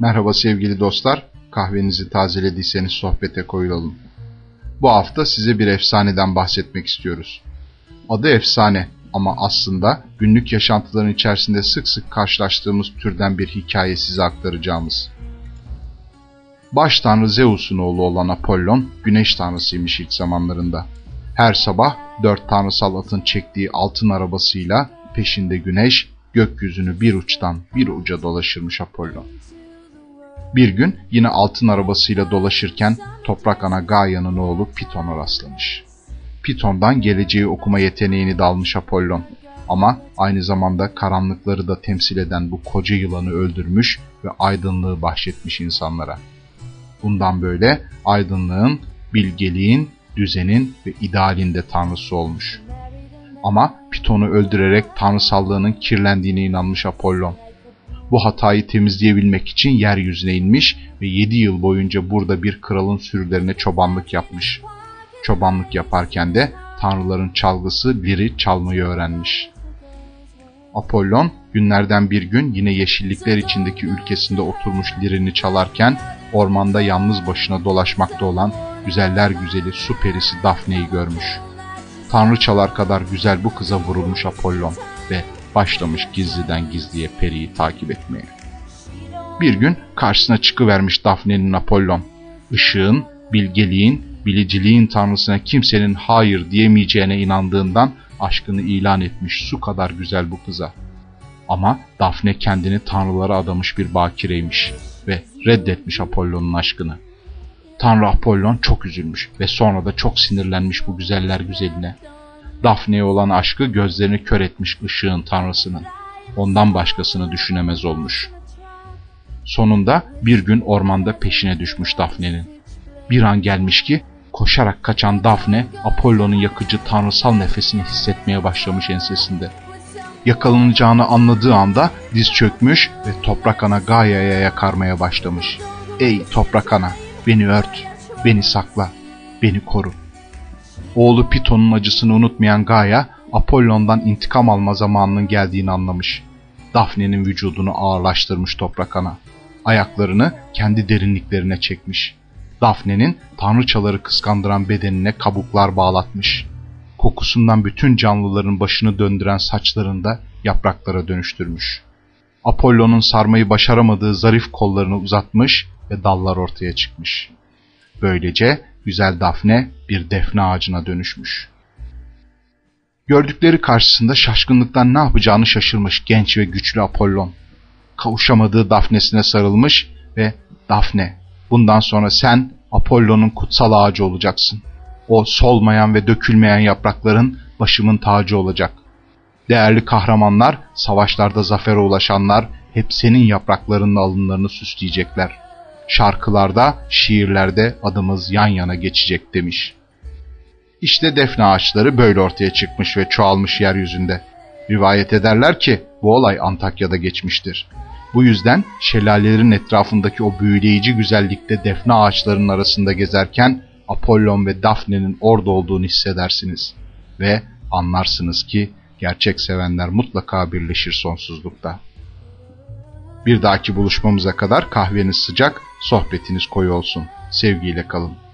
Merhaba sevgili dostlar, kahvenizi tazelediyseniz sohbete koyulalım. Bu hafta size bir efsaneden bahsetmek istiyoruz. Adı efsane ama aslında günlük yaşantıların içerisinde sık sık karşılaştığımız türden bir hikaye size aktaracağımız. Baş tanrı Zeus'un oğlu olan Apollon, güneş tanrısıymış ilk zamanlarında. Her sabah dört tanrısal atın çektiği altın arabasıyla peşinde güneş, gökyüzünü bir uçtan bir uca dolaşırmış Apollon. Bir gün yine altın arabasıyla dolaşırken toprak ana Gaia'nın oğlu Piton'a rastlamış. Piton'dan geleceği okuma yeteneğini dalmış Apollon. Ama aynı zamanda karanlıkları da temsil eden bu koca yılanı öldürmüş ve aydınlığı bahşetmiş insanlara. Bundan böyle aydınlığın, bilgeliğin, düzenin ve idealin de tanrısı olmuş. Ama Piton'u öldürerek tanrısallığının kirlendiğine inanmış Apollon. Bu hatayı temizleyebilmek için yeryüzüne inmiş ve 7 yıl boyunca burada bir kralın sürülerine çobanlık yapmış. Çobanlık yaparken de tanrıların çalgısı liri çalmayı öğrenmiş. Apollon günlerden bir gün yine yeşillikler içindeki ülkesinde oturmuş lirini çalarken ormanda yalnız başına dolaşmakta olan güzeller güzeli su perisi Daphne'yi görmüş. Tanrıçalar kadar güzel bu kıza vurulmuş Apollon ve başlamış gizliden gizliye periyi takip etmeye. Bir gün karşısına çıkıvermiş Daphne'nin Apollon. Işığın, bilgeliğin, biliciliğin tanrısına kimsenin hayır diyemeyeceğine inandığından aşkını ilan etmiş su kadar güzel bu kıza. Ama Daphne kendini tanrılara adamış bir bakireymiş ve reddetmiş Apollon'un aşkını. Tanrı Apollon çok üzülmüş ve sonra da çok sinirlenmiş bu güzeller güzeline. Daphne'ye olan aşkı gözlerini kör etmiş ışığın tanrısının. Ondan başkasını düşünemez olmuş. Sonunda bir gün ormanda peşine düşmüş Daphne'nin. Bir an gelmiş ki koşarak kaçan Daphne Apollon'un yakıcı tanrısal nefesini hissetmeye başlamış ensesinde. Yakalanacağını anladığı anda diz çökmüş ve toprak ana Gaia'ya yakarmaya başlamış. Ey toprak ana beni ört, beni sakla, beni koru. Oğlu Piton'un acısını unutmayan Gaia, Apollon'dan intikam alma zamanının geldiğini anlamış. Daphne'nin vücudunu ağırlaştırmış toprak ana. Ayaklarını kendi derinliklerine çekmiş. Daphne'nin tanrıçaları kıskandıran bedenine kabuklar bağlatmış. Kokusundan bütün canlıların başını döndüren saçlarında yapraklara dönüştürmüş. Apollon'un sarmayı başaramadığı zarif kollarını uzatmış ve dallar ortaya çıkmış. Böylece güzel Dafne bir defne ağacına dönüşmüş. Gördükleri karşısında şaşkınlıktan ne yapacağını şaşırmış genç ve güçlü Apollon. Kavuşamadığı Dafne'sine sarılmış ve Dafne, bundan sonra sen Apollon'un kutsal ağacı olacaksın. O solmayan ve dökülmeyen yaprakların başımın tacı olacak. Değerli kahramanlar, savaşlarda zafere ulaşanlar hep senin yapraklarının alınlarını süsleyecekler.'' Şarkılarda, şiirlerde adımız yan yana geçecek demiş. İşte defne ağaçları böyle ortaya çıkmış ve çoğalmış yeryüzünde. Rivayet ederler ki bu olay Antakya'da geçmiştir. Bu yüzden şelalelerin etrafındaki o büyüleyici güzellikte defne ağaçlarının arasında gezerken Apollon ve Daphne'nin orada olduğunu hissedersiniz. Ve anlarsınız ki gerçek sevenler mutlaka birleşir sonsuzlukta. Bir dahaki buluşmamıza kadar kahveniz sıcak, sohbetiniz koyu olsun. Sevgiyle kalın.